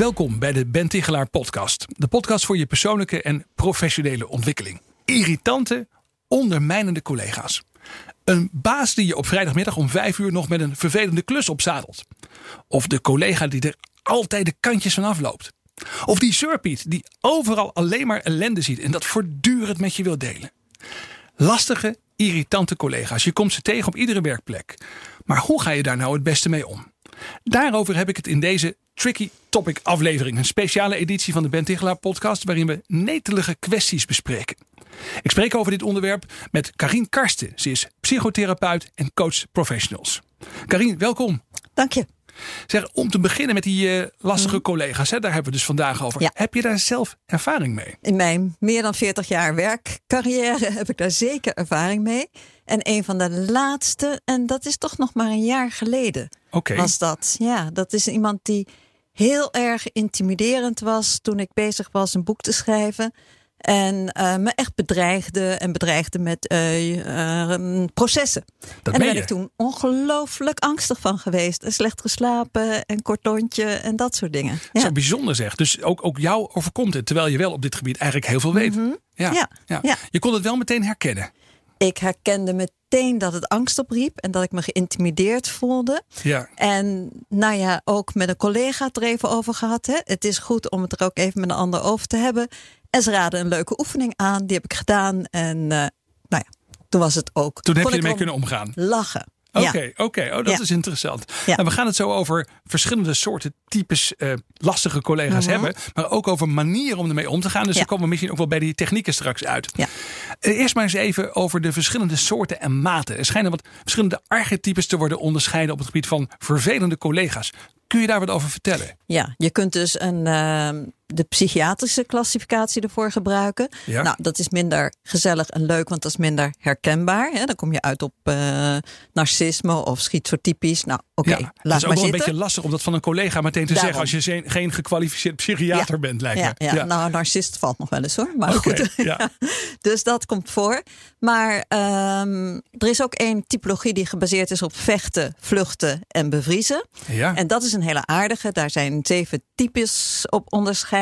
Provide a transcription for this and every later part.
Welkom bij de Ben Tichelaar podcast. De podcast voor je persoonlijke en professionele ontwikkeling. Irritante, ondermijnende collega's. Een baas die je op vrijdagmiddag om vijf uur nog met een vervelende klus opzadelt. Of de collega die er altijd de kantjes van afloopt. Of die surpiet die overal alleen maar ellende ziet en dat voortdurend met je wil delen. Lastige, irritante collega's. Je komt ze tegen op iedere werkplek. Maar hoe ga je daar nou het beste mee om? Daarover heb ik het in deze Tricky Topic aflevering. Een speciale editie van de Ben Tichelaar podcast waarin we netelige kwesties bespreken. Ik spreek over dit onderwerp met Karin Karsten. Ze is psychotherapeut en coach professionals. Karin, welkom. Dank je. Zeg, om te beginnen met die uh, lastige mm. collega's, hè, daar hebben we dus vandaag over. Ja. Heb je daar zelf ervaring mee? In mijn meer dan 40 jaar werkcarrière heb ik daar zeker ervaring mee. En een van de laatste, en dat is toch nog maar een jaar geleden, okay. was dat. Ja, dat is iemand die heel erg intimiderend was toen ik bezig was een boek te schrijven. En uh, me echt bedreigde en bedreigde met uh, uh, processen. Dat en daar ben ik toen ongelooflijk angstig van geweest. En slecht geslapen en kort lontje en dat soort dingen. Ja. Zo bijzonder zeg. Dus ook, ook jou overkomt het. Terwijl je wel op dit gebied eigenlijk heel veel weet. Mm -hmm. ja. Ja. Ja. Ja. Je kon het wel meteen herkennen. Ik herkende meteen dat het angst opriep en dat ik me geïntimideerd voelde. Ja. En nou ja, ook met een collega het er even over gehad. Hè. Het is goed om het er ook even met een ander over te hebben. En ze raden een leuke oefening aan, die heb ik gedaan. En uh, nou ja, toen was het ook. Toen heb je ermee kunnen omgaan. Lachen. Oké, Ja. oké. Oh, dat Ja. is interessant. Ja. Nou, we gaan het zo over verschillende soorten types eh, lastige collega's Mhm. hebben. Maar ook over manieren om ermee om te gaan. Dus dan komen we misschien ook wel bij die technieken straks uit. Ja. Eh, eerst maar eens even over de verschillende soorten en maten. Er schijnen wat verschillende archetypes te worden onderscheiden op het gebied van vervelende collega's. Kun je daar wat over vertellen? Ja, je kunt dus een, uh, de psychiatrische klassificatie ervoor gebruiken. Ja. Nou, dat is minder gezellig en leuk, want dat is minder herkenbaar. Hè? Dan kom je uit op uh, narcisme of schizotypisch. Nou, oké, okay, ja, laat dat is ook maar wel een zitten. beetje lastig om dat van een collega meteen te Daarom. zeggen als je geen- gekwalificeerd psychiater Ja. bent, lijkt ja, me. ja, nou, narcist valt nog wel eens hoor. Maar goed. ja. Dus dat komt voor. Maar um, er is ook één typologie die gebaseerd is op vechten, vluchten en bevriezen. ja. En dat is een hele aardige. Daar zijn zeven types op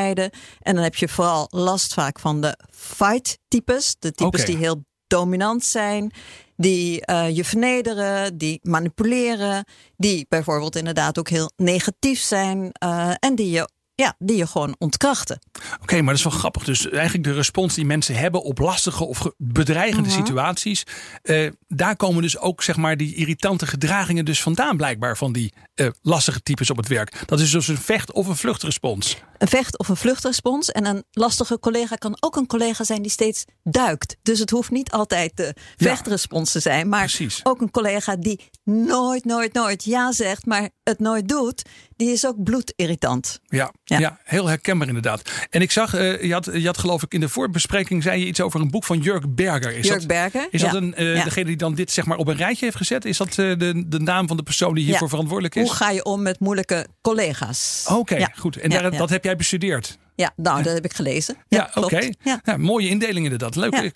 En dan heb je vooral last vaak van de fight-types. De types die heel dominant zijn. Die uh, je vernederen, die manipuleren. Die bijvoorbeeld inderdaad ook heel negatief zijn. Uh, en die je, ja, die je gewoon ontkrachten. Oké, maar dat is wel grappig. Dus eigenlijk de respons die mensen hebben op lastige of ge- bedreigende Mhm. situaties. eh, daar komen dus ook zeg maar die irritante gedragingen dus vandaan blijkbaar van die eh, lastige types op het werk. Dat is dus een vecht- of een vluchtrespons. Een vecht- of een vluchtrespons. En een lastige collega kan ook een collega zijn die steeds duikt. Dus het hoeft niet altijd de vechtrespons te zijn. Maar Precies. ook een collega die nooit, nooit, nooit ja zegt, maar het nooit doet. Die is ook bloedirritant. Ja, ja. Ja. heel herkenbaar inderdaad. En ik zag, eh, je, had, je had geloof ik in de voorbespreking zei je iets over een boek van Jurk Berger. Is Jurk dat, Berger. Is ja. dat een, eh, Ja. degene die dan dit zeg maar op een rijtje heeft gezet? Is dat eh, de, de naam van de persoon die hiervoor verantwoordelijk is? Hoe ga je om met moeilijke collega's? Oké, goed. En daar, dat heb jij bestudeerd? Ja, nou, dat heb ik gelezen. Ja, oké. Ja. Ja, mooie indeling inderdaad. Leuk.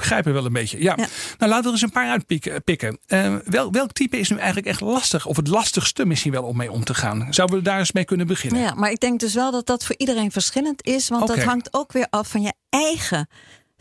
Ja. Ik, ik begrijp het wel een beetje. Ja. Ja. Nou, laten we er eens een paar uitpikken. Pikken. Eh, wel, welk type is nu eigenlijk echt lastig? Of het lastigste misschien wel om mee om te gaan? Zouden we daar eens mee kunnen beginnen? Ja, maar ik denk dus wel dat dat voor iedereen verschillend is. Want dat hangt ook weer af van je eigen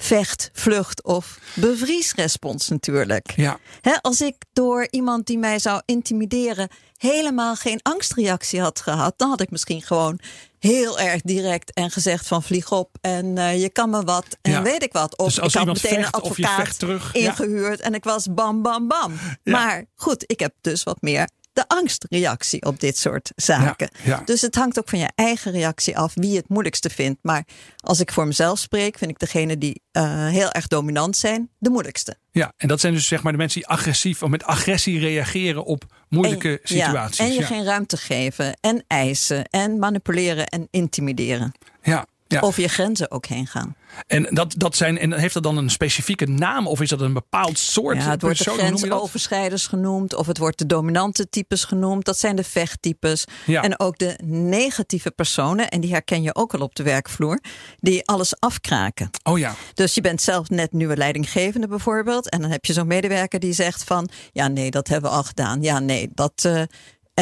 vecht, vlucht of bevriesrespons natuurlijk. Ja. Als ik door iemand die mij zou intimideren helemaal geen angstreactie had gehad, dan had ik misschien gewoon heel erg direct en gezegd van vlieg op en eh, je kan me wat en Ja. weet ik wat. Of Dus als ik had meteen vecht een advocaat terug, ja. ingehuurd en ik was bam bam bam. Ja. Maar goed, ik heb dus wat meer de angstreactie op dit soort zaken. Ja, ja. Dus het hangt ook van je eigen reactie af wie het moeilijkste vindt. Maar als ik voor mezelf spreek, vind ik degene die eh, heel erg dominant zijn, de moeilijkste. Ja, en dat zijn dus zeg maar de mensen die agressief of met agressie reageren op moeilijke en, situaties. Ja, en je geen ruimte geven en eisen en manipuleren en intimideren. Ja, ja. Of je grenzen ook heen gaan. En, dat, dat zijn, en heeft dat dan een specifieke naam of is dat een bepaald soort Ja, het wordt de persoon? Grensoverschrijders genoemd, of het wordt de dominante types genoemd. Dat zijn de vechttypes. Ja. En ook de negatieve personen, en die herken je ook al op de werkvloer, die alles afkraken. Oh ja, Dus je bent zelf net nieuwe leidinggevende bijvoorbeeld. En dan heb je zo'n medewerker die zegt van... ja, nee, dat hebben we al gedaan. Ja, nee, dat, eh,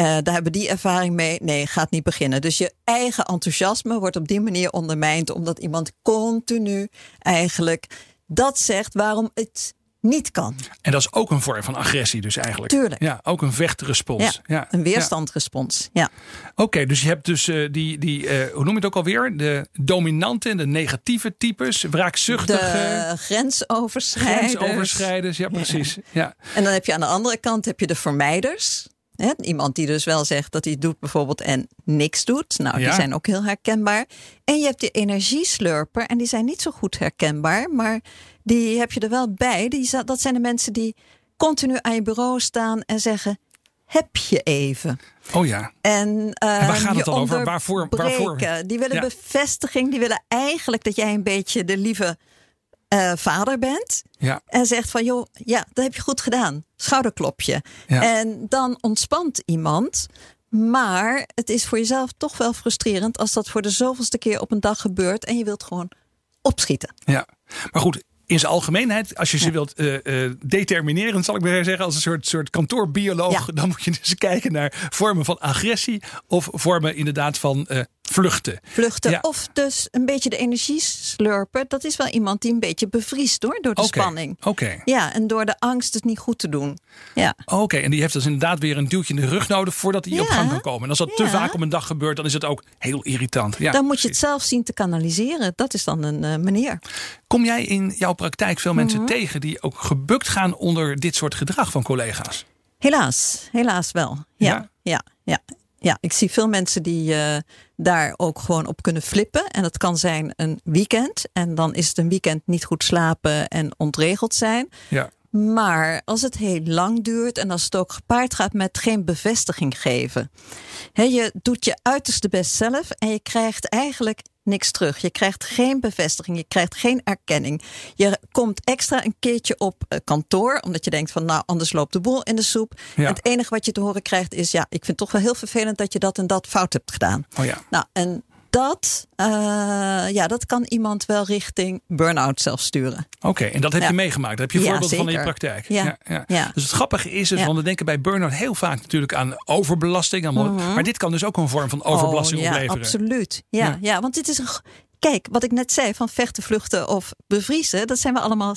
daar hebben die ervaring mee. Nee, gaat niet beginnen. Dus je eigen enthousiasme wordt op die manier ondermijnd... omdat iemand continu eigenlijk dat zegt waarom het niet kan. en dat is ook een vorm van agressie dus eigenlijk. Tuurlijk. Ja, ook een vechtrespons. Ja, Een ja. weerstandrespons. Ja. Oké, dus je hebt dus eh, die, die eh, hoe noem je het ook alweer? De dominante en de negatieve types, wraakzuchtige, De grensoverschrijders. grensoverschrijders. Ja, precies. Ja. En dan heb je aan de andere kant heb je de vermijders. Iemand die dus wel zegt dat hij het doet bijvoorbeeld en niks doet. Nou, Ja. die zijn ook heel herkenbaar. En je hebt de energieslurper en die zijn niet zo goed herkenbaar. Maar die heb je er wel bij. Die, dat zijn de mensen die continu aan je bureau staan en zeggen... Heb je even? Oh ja. En, waar gaat het dan over? Waarvoor- waarvoor? Die willen Ja. bevestiging. Die willen eigenlijk dat jij een beetje de lieve eh, vader bent. Ja. En zegt van, joh, ja, dat heb je goed gedaan. Schouderklopje. Ja. En dan ontspant iemand. Maar het is voor jezelf toch wel frustrerend als dat voor de zoveelste keer op een dag gebeurt. En je wilt gewoon opschieten. Ja, maar goed. In zijn algemeenheid, als je ze wilt eh, eh, determineren, zal ik maar zeggen, als een soort, soort kantoorbioloog, Ja. dan moet je dus kijken naar vormen van agressie of vormen inderdaad van vluchten. Vluchten. Ja. Of dus een beetje de energie slurpen. Dat is wel iemand die een beetje bevriest hoor, door de spanning. Oké, Ja, en door de angst het niet goed te doen. Ja. Oké, en die heeft dus inderdaad weer een duwtje in de rug nodig voordat hij op gang kan komen. En als dat te vaak op een dag gebeurt, dan is het ook heel irritant. Ja, dan moet je het zelf zien te kanaliseren. Dat is dan een eh, manier. Kom jij in jouw praktijk veel mensen Mhm. tegen die ook gebukt gaan onder dit soort gedrag van collega's? Helaas, helaas wel. Ja, Ja? ja, ja. ik zie veel mensen die eh, daar ook gewoon op kunnen flippen. En dat kan zijn een weekend. En dan is het een weekend niet goed slapen en ontregeld zijn. Ja. Maar als het heel lang duurt en als het ook gepaard gaat met geen bevestiging geven. Hè, je doet je uiterste best zelf en je krijgt eigenlijk niks terug. Je krijgt geen bevestiging, je krijgt geen erkenning. Je komt extra een keertje op eh, kantoor, omdat je denkt van nou anders loopt de boel in de soep. Ja. En het enige wat je te horen krijgt is ja, ik vind het toch wel heel vervelend dat je dat en dat fout hebt gedaan. Oh ja. Nou, en dat, eh, ja, dat kan iemand wel richting burn-out zelf sturen. Oké, en dat heb je meegemaakt. Daar heb je Ja, voorbeelden van in je praktijk. Ja, Ja, ja. Dus het grappige is, dus, want we denken bij burn-out heel vaak natuurlijk aan overbelasting. aan- Maar dit kan dus ook een vorm van overbelasting Mhm. oh, ja, opleveren. Absoluut. Ja, Ja. want dit is een. Kijk, wat ik net zei van vechten, vluchten of bevriezen, dat zijn we allemaal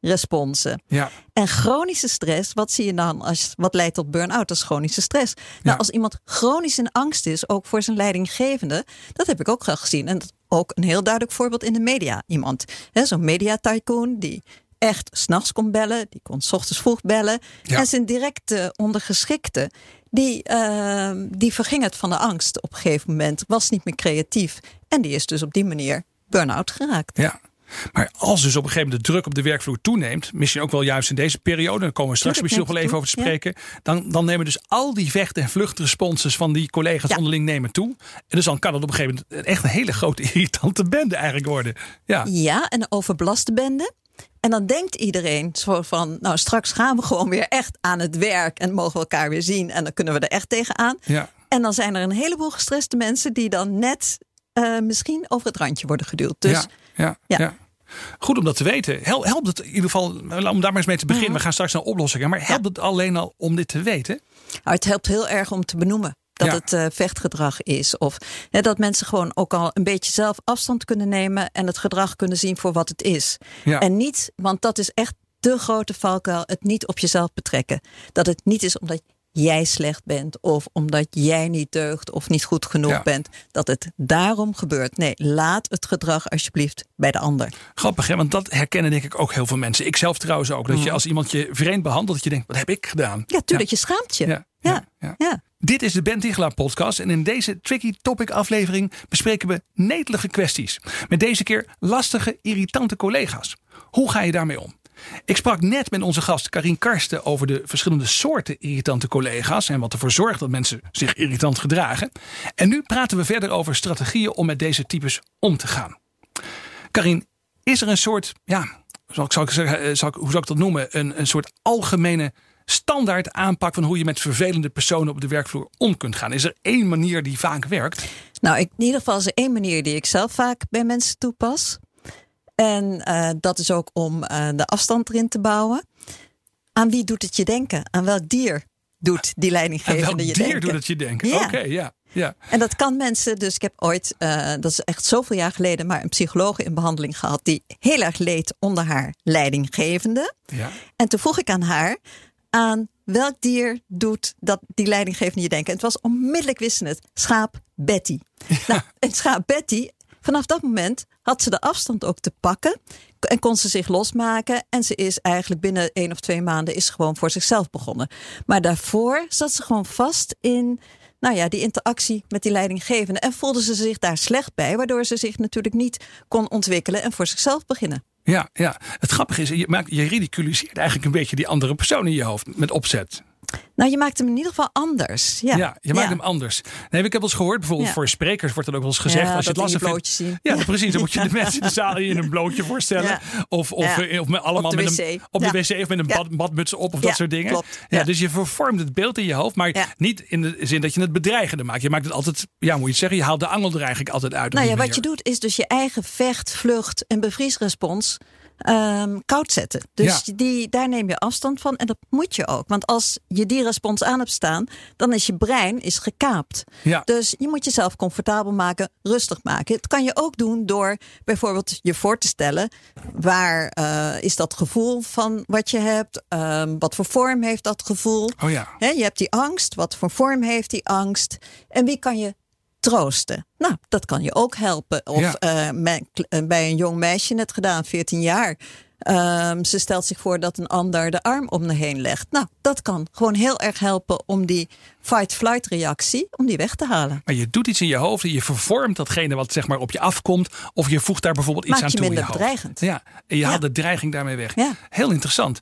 stressresponsen. Ja, En chronische stress, wat zie je dan als wat leidt tot burn-out? Dat is chronische stress. Ja. Nou, als iemand chronisch in angst is, ook voor zijn leidinggevende, dat heb ik ook graag gezien. En dat ook een heel duidelijk voorbeeld in de media. Iemand, hè, zo'n media tycoon die echt s'nachts kon bellen, die kon s ochtends vroeg bellen. Ja. En zijn directe ondergeschikte, die, ehm, die verging het van de angst op een gegeven moment, was niet meer creatief. En die is dus op die manier burn-out geraakt. ja. Maar als dus op een gegeven moment de druk op de werkvloer toeneemt, misschien ook wel juist in deze periode, daar komen we straks misschien nog wel even over te spreken, dan, dan nemen dus al die vecht- en vluchtresponses van die collega's Ja. onderling nemen toe. En dus dan kan het op een gegeven moment echt een hele grote irritante bende eigenlijk worden. Ja, Ja, en een overbelaste bende. En dan denkt iedereen zo van, nou straks gaan we gewoon weer echt aan het werk en mogen we elkaar weer zien en dan kunnen we er echt tegenaan. ja. En dan zijn er een heleboel gestreste mensen die dan net eh, misschien over het randje worden geduwd. Dus ja, ja. Goed om dat te weten. Hel- Helpt het in ieder geval, om daar maar eens mee te beginnen. We gaan straks naar oplossingen. Maar helpt het alleen al om dit te weten? nou, het helpt heel erg om te benoemen. Dat Ja. het eh, vechtgedrag is. Of hè, dat mensen gewoon ook al een beetje zelf afstand kunnen nemen. En het gedrag kunnen zien voor wat het is. Ja. En niet, want dat is echt de grote valkuil. Het niet op jezelf betrekken. Dat het niet is omdat jij slecht bent of omdat jij niet deugt of niet goed genoeg Ja. bent, dat het daarom gebeurt. Nee, laat het gedrag alsjeblieft bij de ander. Grappig, hè? want dat herkennen denk ik ook heel veel mensen. Ik zelf trouwens ook. Dat je als iemand je vreemd behandelt, dat je denkt, wat heb ik gedaan? Mm. Ja, tuurlijk, je schaamt je. Ja, Ja, ja, ja. ja. Dit is de Ben Tichelaar podcast en in deze Tricky Topic aflevering bespreken we netelige kwesties. Met deze keer lastige, irritante collega's. Hoe ga je daarmee om? Ik sprak net met onze gast Karin Karsten over de verschillende soorten irritante collega's en wat ervoor zorgt dat mensen zich irritant gedragen. En nu praten we verder over strategieën om met deze types om te gaan. Karin, is er een soort, ja, ik, zal ik zeggen, eh, ik, hoe zou ik dat noemen? Een, een soort algemene standaard aanpak van hoe je met vervelende personen op de werkvloer om kunt gaan? Is er één manier die vaak werkt? Nou, in ieder geval is er één manier die ik zelf vaak bij mensen toepas. En eh, dat is ook om eh, de afstand erin te bouwen. Aan wie doet het je denken? Aan welk dier doet die En leidinggevende welk je dier denken? doet het je denken? Ja. Oké, ja. ja. En dat kan mensen, dus ik heb ooit, eh, dat is echt zoveel jaar geleden, maar een psycholoog in behandeling gehad die heel erg leed onder haar leidinggevende. ja. En toen vroeg ik aan haar, aan welk dier doet dat die leidinggevende je denken? En het was onmiddellijk wisten het, schaap Betty. Nou, en schaap Betty, vanaf dat moment had ze de afstand ook te pakken en kon ze zich losmaken. En ze is eigenlijk binnen één of twee maanden is gewoon voor zichzelf begonnen. Maar daarvoor zat ze gewoon vast in nou ja, die interactie met die leidinggevende. En voelde ze zich daar slecht bij, waardoor ze zich natuurlijk niet kon ontwikkelen en voor zichzelf beginnen. Ja, ja. Het grappige is, je, maakt, je ridiculiseert eigenlijk een beetje die andere persoon in je hoofd met opzet. Nou, je maakt hem in ieder geval anders. Ja, Ja, je maakt hem anders. Nee, ik heb wel eens gehoord, bijvoorbeeld Ja. voor sprekers wordt er ook wel eens gezegd. Als je het lastig vindt. blootje zien. Ja, precies. Dan moet je de mensen in de zaal in een blootje voorstellen. Of, of, eh, of met allemaal Op de met een, op de wc of met een bad, badmuts op of dat soort dingen. klopt. Ja, dus je vervormt het beeld in je hoofd, maar niet in de zin dat je het bedreigende maakt. Je maakt het altijd, ja, moet je het zeggen, je haalt de angel er eigenlijk altijd uit. Nou ja, wat je doet is dus je eigen vecht, vlucht en bevriesrespons ehm, koud zetten. Dus Ja. die, daar neem je afstand van en dat moet je ook. Want als je die respons aan hebt staan, dan is je brein is gekaapt. Ja. Dus je moet jezelf comfortabel maken, rustig maken. Het kan je ook doen door bijvoorbeeld je voor te stellen... waar eh, is dat gevoel van wat je hebt? Ehm, wat voor vorm heeft dat gevoel? Oh ja. Je hebt die angst. Wat voor vorm heeft die angst? En wie kan je troosten? Nou, dat kan je ook helpen. Of Ja. eh, mijn- eh, bij een jong meisje net gedaan, 14 jaar. Ehm, ze stelt zich voor dat een ander de arm om haar heen legt. Nou, dat kan gewoon heel erg helpen om die fight-flight reactie, om die weg te halen. Maar je doet iets in je hoofd en je vervormt datgene wat zeg maar op je afkomt. Of je voegt daar bijvoorbeeld iets aan toe in je minder hoofd. bedreigend. Ja, en je Ja. haalt de dreiging daarmee weg. Ja. Heel interessant.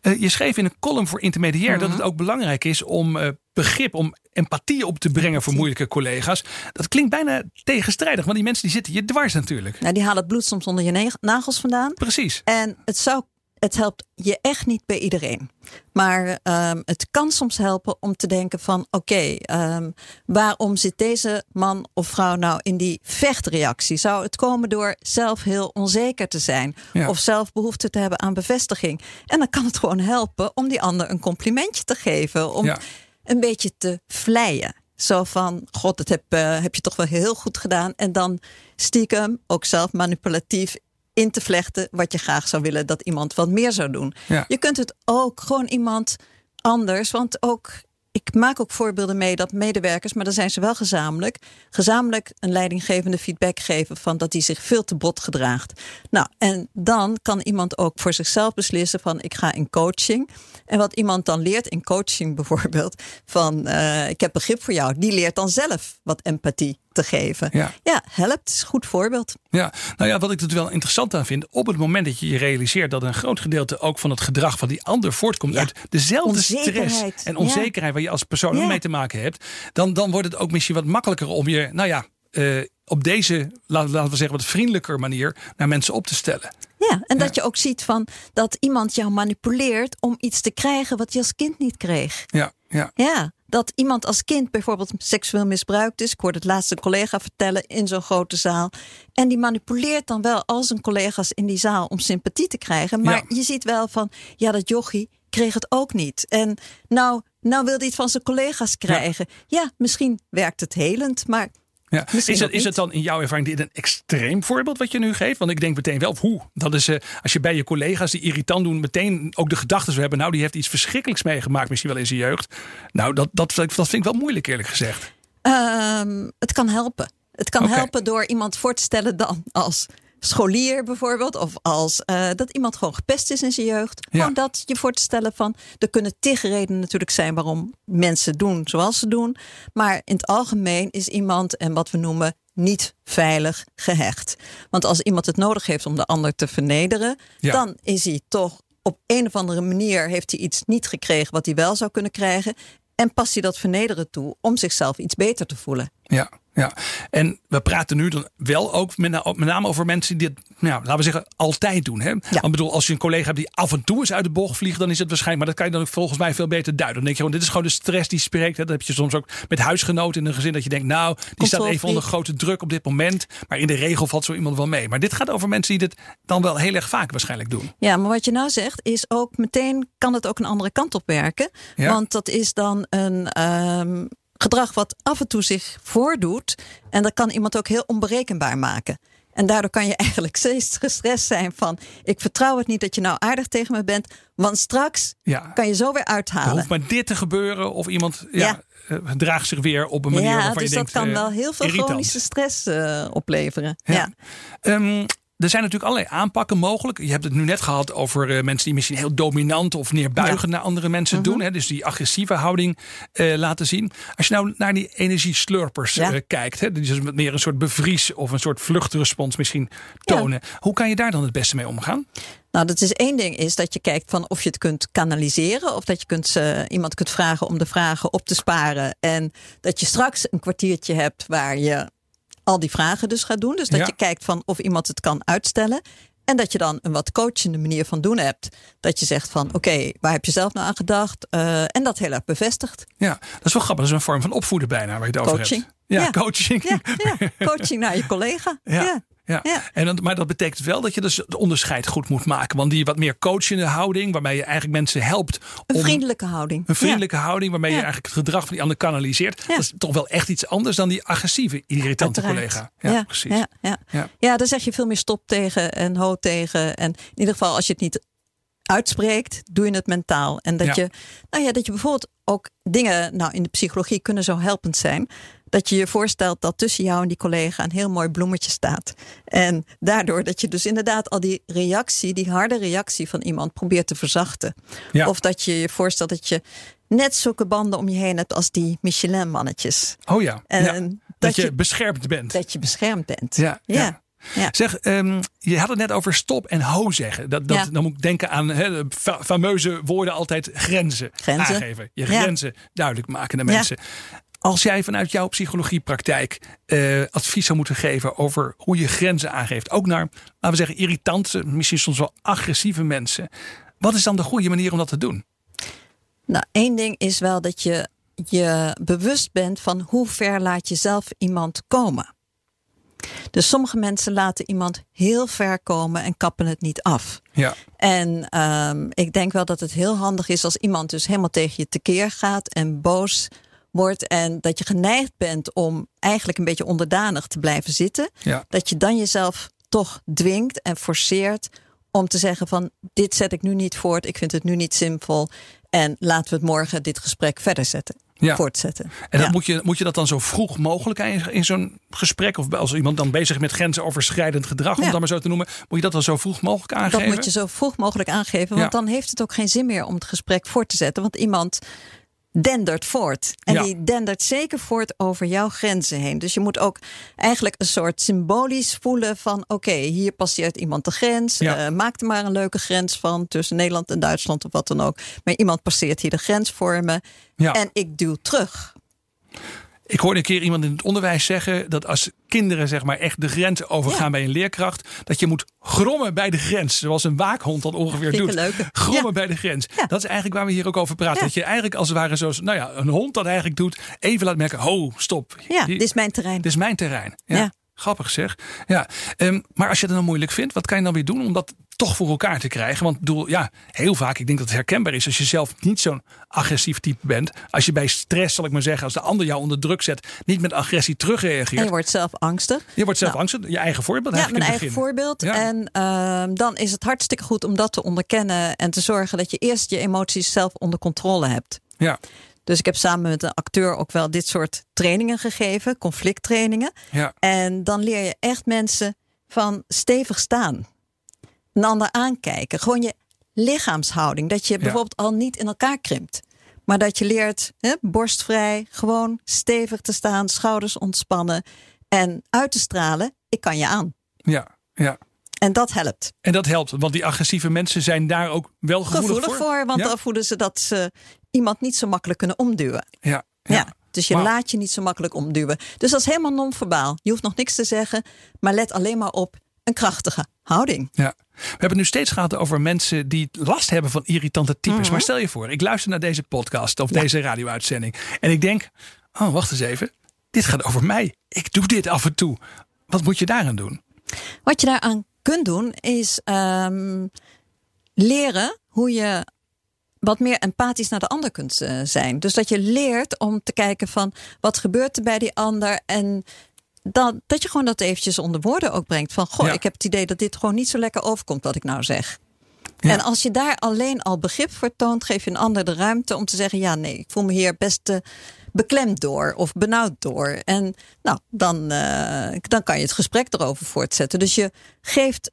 Eh, je schreef in een column voor Intermediair Mhm. dat het ook belangrijk is om eh, begrip, om empathie op te brengen voor moeilijke collega's. Dat klinkt bijna tegenstrijdig, want die mensen die zitten je dwars natuurlijk. Nou, die halen het bloed soms onder je nagels vandaan. Precies. En het, zou, het helpt je echt niet bij iedereen. Maar ehm, het kan soms helpen om te denken van... oké, ehm, waarom zit deze man of vrouw nou in die vechtreactie? Zou het komen door zelf heel onzeker te zijn? Ja. Of zelf behoefte te hebben aan bevestiging? En dan kan het gewoon helpen om die ander een complimentje te geven. Om Ja. een beetje te vleien. Zo van, god, dat heb, eh, heb je toch wel heel goed gedaan. En dan stiekem, ook zelf manipulatief in te vlechten... wat je graag zou willen dat iemand wat meer zou doen. Ja. Je kunt het ook gewoon iemand anders... want ook, ik maak ook voorbeelden mee dat medewerkers... maar dan zijn ze wel gezamenlijk... gezamenlijk een leidinggevende feedback geven... van dat hij zich veel te bot gedraagt. Nou, en dan kan iemand ook voor zichzelf beslissen van... ik ga in coaching... En wat iemand dan leert in coaching bijvoorbeeld, van eh, ik heb begrip voor jou, die leert dan zelf wat empathie te geven. Ja. helpt, is een goed voorbeeld. Ja, nou ja, wat ik er wel interessant aan vind, op het moment dat je je realiseert dat een groot gedeelte ook van het gedrag van die ander voortkomt Ja. uit dezelfde stress en onzekerheid waar je als persoon ook Ja. mee te maken hebt, dan, dan wordt het ook misschien wat makkelijker om je, nou ja, eh, op deze, laten laten we zeggen, wat vriendelijker manier naar mensen op te stellen. Ja, en dat je ook ziet van dat iemand jou manipuleert om iets te krijgen wat je als kind niet kreeg. Ja, ja. Ja, dat iemand als kind bijvoorbeeld seksueel misbruikt is. Ik hoorde het laatste collega vertellen in zo'n grote zaal. En die manipuleert dan wel al zijn collega's in die zaal om sympathie te krijgen. Maar Ja. je ziet wel van, ja, dat jochie kreeg het ook niet. En nou, nou wil hij het van zijn collega's krijgen. Ja, misschien werkt het helend, maar Ja. Is, het, is het dan in jouw ervaring dit een extreem voorbeeld wat je nu geeft? Want ik denk meteen wel, hoe? Dat is eh, als je bij je collega's die irritant doen, meteen ook de gedachten zo hebben. Nou, die heeft iets verschrikkelijks meegemaakt, misschien wel in zijn jeugd. Nou, dat, dat, dat vind ik wel moeilijk, eerlijk gezegd. Ehm, het kan helpen. Het kan helpen door iemand voor te stellen dan als scholier bijvoorbeeld. Of als eh, dat iemand gewoon gepest is in zijn jeugd. Ja. Gewoon dat je voor te stellen van... Er kunnen tig redenen natuurlijk zijn waarom mensen doen zoals ze doen. Maar in het algemeen is iemand en wat we noemen niet veilig gehecht. Want als iemand het nodig heeft om de ander te vernederen... Ja. dan is hij toch op een of andere manier... heeft hij iets niet gekregen wat hij wel zou kunnen krijgen... En past hij dat vernederen toe om zichzelf iets beter te voelen. Ja, ja. En we praten nu dan wel ook met, met name over mensen die het, nou, laten we zeggen, altijd doen. Hè? Want ik bedoel, als je een collega hebt die af en toe eens uit de bocht vliegt, dan is het waarschijnlijk, maar dat kan je dan ook volgens mij veel beter duiden. Dan denk je gewoon, dit is gewoon de stress die spreekt. Hè? Dat heb je soms ook met huisgenoten in een gezin, dat je denkt, nou, die staat even onder grote druk op dit moment. Maar in de regel valt zo iemand wel mee. Maar dit gaat over mensen die dit dan wel heel erg vaak waarschijnlijk doen. Ja, maar wat je nou zegt is ook meteen kan het ook een andere kant op werken. Ja. Want dat is dan een ehm, gedrag wat af en toe zich voordoet. En dat kan iemand ook heel onberekenbaar maken. En daardoor kan je eigenlijk steeds gestrest zijn van... ik vertrouw het niet dat je nou aardig tegen me bent... want straks Ja. kan je zo weer Er uithalen. hoeft maar dit te gebeuren of iemand ja, Ja. eh, draagt zich weer op een manier ja, waarvan dus je dat denkt... kan eh, wel heel veel irritant. chronische stress eh, opleveren. Ja. Ja. Er zijn natuurlijk allerlei aanpakken mogelijk. Je hebt het nu net gehad over eh, mensen die misschien heel dominant of neerbuigend naar andere mensen Mhm. doen. Hè, dus die agressieve houding eh, laten zien. Als je nou naar die energieslurpers Ja. eh, kijkt, hè, die dus wat meer een soort bevries of een soort vluchtrespons misschien tonen. Hoe kan je daar dan het beste mee omgaan? Nou, dat is één ding is dat je kijkt van of je het kunt kanaliseren. Of dat je kunt, iemand kunt vragen om de vragen op te sparen. En dat je straks een kwartiertje hebt waar je al die vragen dus gaat doen. Dus dat Ja. je kijkt van of iemand het kan uitstellen. En dat je dan een wat coachende manier van doen hebt. Dat je zegt van oké, waar heb je zelf nou aan gedacht? Eh, en dat heel erg bevestigt. Ja, dat is wel grappig. Dat is een vorm van opvoeden bijna waar je het over hebt. Ja, Ja. coaching. Ja, ja, coaching naar je collega. Ja. Ja. En dan, maar dat betekent wel dat je dus het onderscheid goed moet maken. Want die wat meer coachende houding, waarmee je eigenlijk mensen helpt. Een om vriendelijke houding. een vriendelijke houding, waarmee je eigenlijk het gedrag van die ander kanaliseert. Dat is toch wel echt iets anders dan die agressieve, irritante collega. Ja, precies. Ja, ja. Ja. Ja. daar zeg je veel meer stop tegen en ho tegen. En in ieder geval, als je het niet uitspreekt, doe je het mentaal. En dat, je, nou ja, dat je bijvoorbeeld ook dingen, nou in de psychologie kunnen zo helpend zijn. Dat je je voorstelt dat tussen jou en die collega een heel mooi bloemetje staat. En daardoor dat je dus inderdaad al die reactie, die harde reactie van iemand probeert te verzachten. Ja. Of dat je je voorstelt dat je net zulke banden om je heen hebt als die Michelin-mannetjes. Oh ja. En ja. dat Dat, je, je- beschermd bent. Dat je beschermd bent. Ja, ja. ja. Ja. Zeg, ehm, je had het net over stop en ho zeggen. Dat, dat, Ja. Dan moet ik denken aan fa- fameuze woorden altijd grenzen, Grenzen. aangeven. Je Ja. grenzen duidelijk maken naar Ja. mensen. Als jij vanuit jouw psychologiepraktijk eh, advies zou moeten geven over hoe je grenzen aangeeft. Ook naar, laten we zeggen, irritante, misschien soms wel agressieve mensen. Wat is dan de goede manier om dat te doen? Nou, één ding is wel dat je je bewust bent van hoe ver laat je zelf iemand komen. Dus sommige mensen laten iemand heel ver komen en kappen het niet af. Ja, En ehm, ik denk wel dat het heel handig is als iemand dus helemaal tegen je tekeer gaat en boos wordt. En dat je geneigd bent om eigenlijk een beetje onderdanig te blijven zitten. ja. Dat je dan jezelf toch dwingt en forceert om te zeggen van dit zet ik nu niet voort. Ik vind het nu niet zinvol. En laten we het morgen dit gesprek verder zetten. Ja. Voortzetten. En dat Ja. moet, je, moet je dat dan zo vroeg mogelijk in, in zo'n gesprek? Of als iemand dan bezig is met grensoverschrijdend gedrag, om dat maar zo te noemen. Moet je dat dan zo vroeg mogelijk aangeven? Dat moet je zo vroeg mogelijk aangeven. Want dan heeft het ook geen zin meer om het gesprek voort te zetten. Want iemand dendert voort. En Ja. die dendert zeker voort over jouw grenzen heen. Dus je moet ook eigenlijk een soort symbolisch voelen van... oké, hier passeert iemand de grens. Ja. Eh, maak er maar een leuke grens van tussen Nederland en Duitsland of wat dan ook. Maar iemand passeert hier de grens voor me. Ja. En ik duw terug. Ik hoorde een keer iemand in het onderwijs zeggen dat als kinderen zeg maar echt de grens overgaan Ja. bij een leerkracht, dat je moet grommen bij de grens. Zoals een waakhond dat ongeveer doet. Grommen Ja. bij de grens. Ja. Dat is eigenlijk waar we hier ook over praten. Dat je eigenlijk als het ware zoals nou ja, een hond dat eigenlijk doet, even laat merken, ho, stop. Ja, dit is mijn terrein. dit is mijn terrein. Ja. Ja. Grappig zeg. Ja. Ehm, maar als je het dan moeilijk vindt, wat kan je dan weer doen om dat toch voor elkaar te krijgen. Want ik bedoel, ja, heel vaak, ik denk dat het herkenbaar is als je zelf niet zo'n agressief type bent. Als je bij stress, zal ik maar zeggen, als de ander jou onder druk zet, niet met agressie terugreageert. En je wordt zelf angstig. Je wordt zelf angstig. Je eigen voorbeeld. Ja, mijn eigen voorbeeld. Ja. En ehm, dan is het hartstikke goed om dat te onderkennen en te zorgen dat je eerst je emoties zelf onder controle hebt. Ja, Dus ik heb samen met een acteur ook wel dit soort trainingen gegeven, conflicttrainingen. ja, En dan leer je echt mensen van stevig staan. Een ander aankijken. Gewoon je lichaamshouding. Dat je bijvoorbeeld al niet in elkaar krimpt. Maar dat je leert hè, borstvrij, gewoon stevig te staan, schouders ontspannen. En uit te stralen, ik kan je aan. ja, ja. En dat helpt. En dat helpt, want die agressieve mensen zijn daar ook wel gevoelig, Gevoelig voor, want ja? dan voelen ze dat ze iemand niet zo makkelijk kunnen omduwen. Ja, Ja. ja. Dus je laat je niet zo makkelijk omduwen. Dus dat is helemaal non-verbaal. Je hoeft nog niks te zeggen, maar let alleen maar op een krachtige houding. Ja. We hebben het nu steeds gehad over mensen die last hebben van irritante types. Mhm. Maar stel je voor, ik luister naar deze podcast of deze radio-uitzending. En ik denk, oh wacht eens even. Dit gaat over mij. Ik doe dit af en toe. Wat moet je daaraan doen? Wat je daaraan kunt doen, is ehm, leren hoe je wat meer empathisch naar de ander kunt eh, zijn. Dus dat je leert om te kijken van wat gebeurt er bij die ander. En dat, dat je gewoon dat eventjes onder woorden ook brengt. Van goh, Ja. ik heb het idee dat dit gewoon niet zo lekker overkomt wat ik nou zeg. Ja. En als je daar alleen al begrip voor toont, geef je een ander de ruimte om te zeggen: ja, nee, ik voel me hier best eh, beklemd door of benauwd door. En nou, dan, eh, dan kan je het gesprek erover voortzetten. Dus je geeft.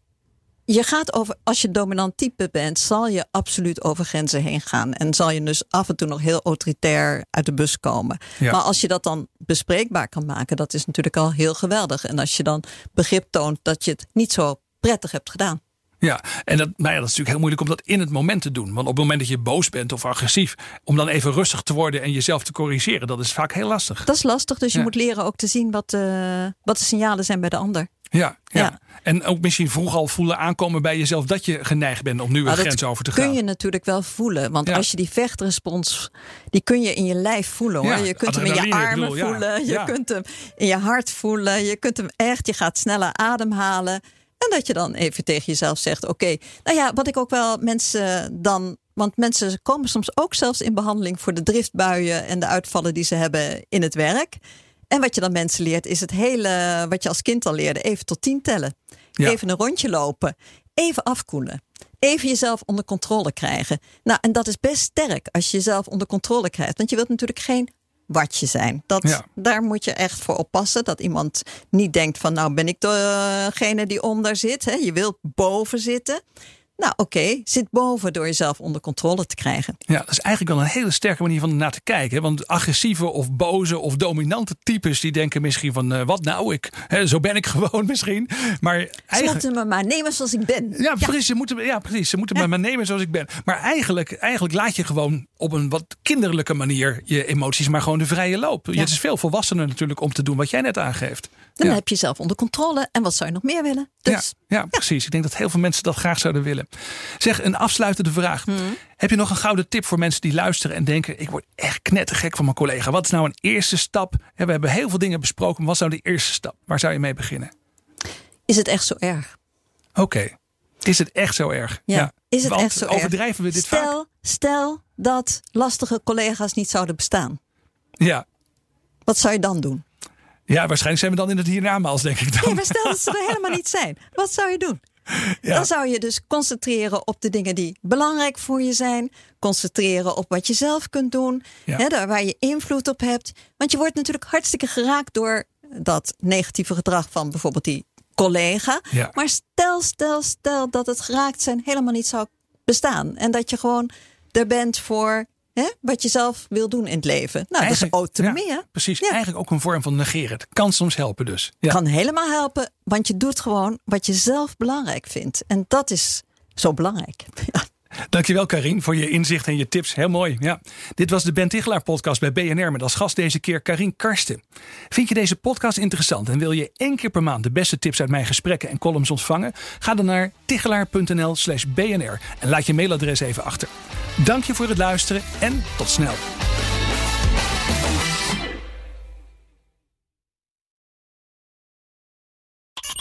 Je gaat over, als je dominant type bent, zal je absoluut over grenzen heen gaan. En zal je dus af en toe nog heel autoritair uit de bus komen. Ja. Maar als je dat dan bespreekbaar kan maken, dat is natuurlijk al heel geweldig. En als je dan begrip toont dat je het niet zo prettig hebt gedaan. Ja, en dat, nou ja, dat is natuurlijk heel moeilijk om dat in het moment te doen. Want op het moment dat je boos bent of agressief, om dan even rustig te worden en jezelf te corrigeren, dat is vaak heel lastig. Dat is lastig, dus je moet leren ook te zien wat, eh, wat de signalen zijn bij de ander. Ja, ja. Ja. En ook misschien vroeg al voelen aankomen bij jezelf dat je geneigd bent om nu een dat grens over te gaan. kun je natuurlijk wel voelen. Want Ja. als je die vechtrespons, die kun je in je lijf voelen hoor. Je kunt hem in je armen bedoel, voelen. Je kunt hem in je hart voelen. Je kunt hem echt, je gaat sneller ademhalen. En dat je dan even tegen jezelf zegt: Oké, nou ja, wat ik ook wel mensen dan. Want mensen komen soms ook zelfs in behandeling voor de driftbuien en de uitvallen die ze hebben in het werk. En wat je dan mensen leert, is het hele wat je als kind al leerde: even tot tien tellen. Ja. Even een rondje lopen. Even afkoelen. Even jezelf onder controle krijgen. Nou, en dat is best sterk als je jezelf onder controle krijgt. Want je wilt natuurlijk geen watje zijn. Dat, Ja. Daar moet je echt voor oppassen. Dat iemand niet denkt van nou ben ik degene die onder zit. Hè. Je wilt boven zitten. Nou oké, zit boven door jezelf onder controle te krijgen. Ja, dat is eigenlijk wel een hele sterke manier van naar te kijken. hè. Want agressieve of boze of dominante types die denken misschien van eh, wat nou, ik, hè, zo ben ik gewoon misschien. Maar Ze eigenlijk. moeten me maar nemen zoals ik ben. Ja, precies. Ze moeten, ja, precies. Ze moeten me maar nemen zoals ik ben. Maar eigenlijk, eigenlijk laat je gewoon op een wat kinderlijke manier je emoties maar gewoon de vrije loop. Ja. Het is veel volwassener natuurlijk om te doen wat jij net aangeeft. Dan ja. heb je jezelf onder controle. En wat zou je nog meer willen? Dus ja, ja, precies. Ik denk dat heel veel mensen dat graag zouden willen. Zeg, een afsluitende vraag. Hmm. Heb je nog een gouden tip voor mensen die luisteren en denken... ik word echt knettergek van mijn collega. Wat is nou een eerste stap? We hebben heel veel dingen besproken. maar Wat is nou de eerste stap? Waar zou je mee beginnen? is het echt zo erg? Oké. Is het echt zo erg? Ja, is het Want echt zo erg? overdrijven we dit vaak? stel, Stel dat lastige collega's niet zouden bestaan. Ja. Wat zou je dan doen? Ja, waarschijnlijk zijn we dan in het hiernamaals, denk ik dan. Nee, maar stel dat ze er helemaal niet zijn. Wat zou je doen? Ja. Dan zou je dus concentreren op de dingen die belangrijk voor je zijn. Concentreren op wat je zelf kunt doen. Ja. Hè, daar waar je invloed op hebt. Want je wordt natuurlijk hartstikke geraakt door dat negatieve gedrag van bijvoorbeeld die collega. Ja. Maar stel, stel, stel dat het geraakt zijn helemaal niet zou bestaan. En dat je gewoon er bent voor hè, wat je zelf wil doen in het leven. Nou, dat is autonomie. ja, precies. Ja. Eigenlijk ook een vorm van negeren. Het kan soms helpen dus. Ja. kan helemaal helpen, want je doet gewoon wat je zelf belangrijk vindt. En dat is zo belangrijk. Dankjewel Karin voor je inzicht en je tips. Heel mooi. Ja. Dit was de Ben Tichelaar podcast bij BNR met als gast deze keer Karin Karsten. Vind je deze podcast interessant en wil je één keer per maand de beste tips uit mijn gesprekken en columns ontvangen? Ga dan naar tichelaar.nl slash BNR en laat je mailadres even achter. Dank je voor het luisteren en tot snel.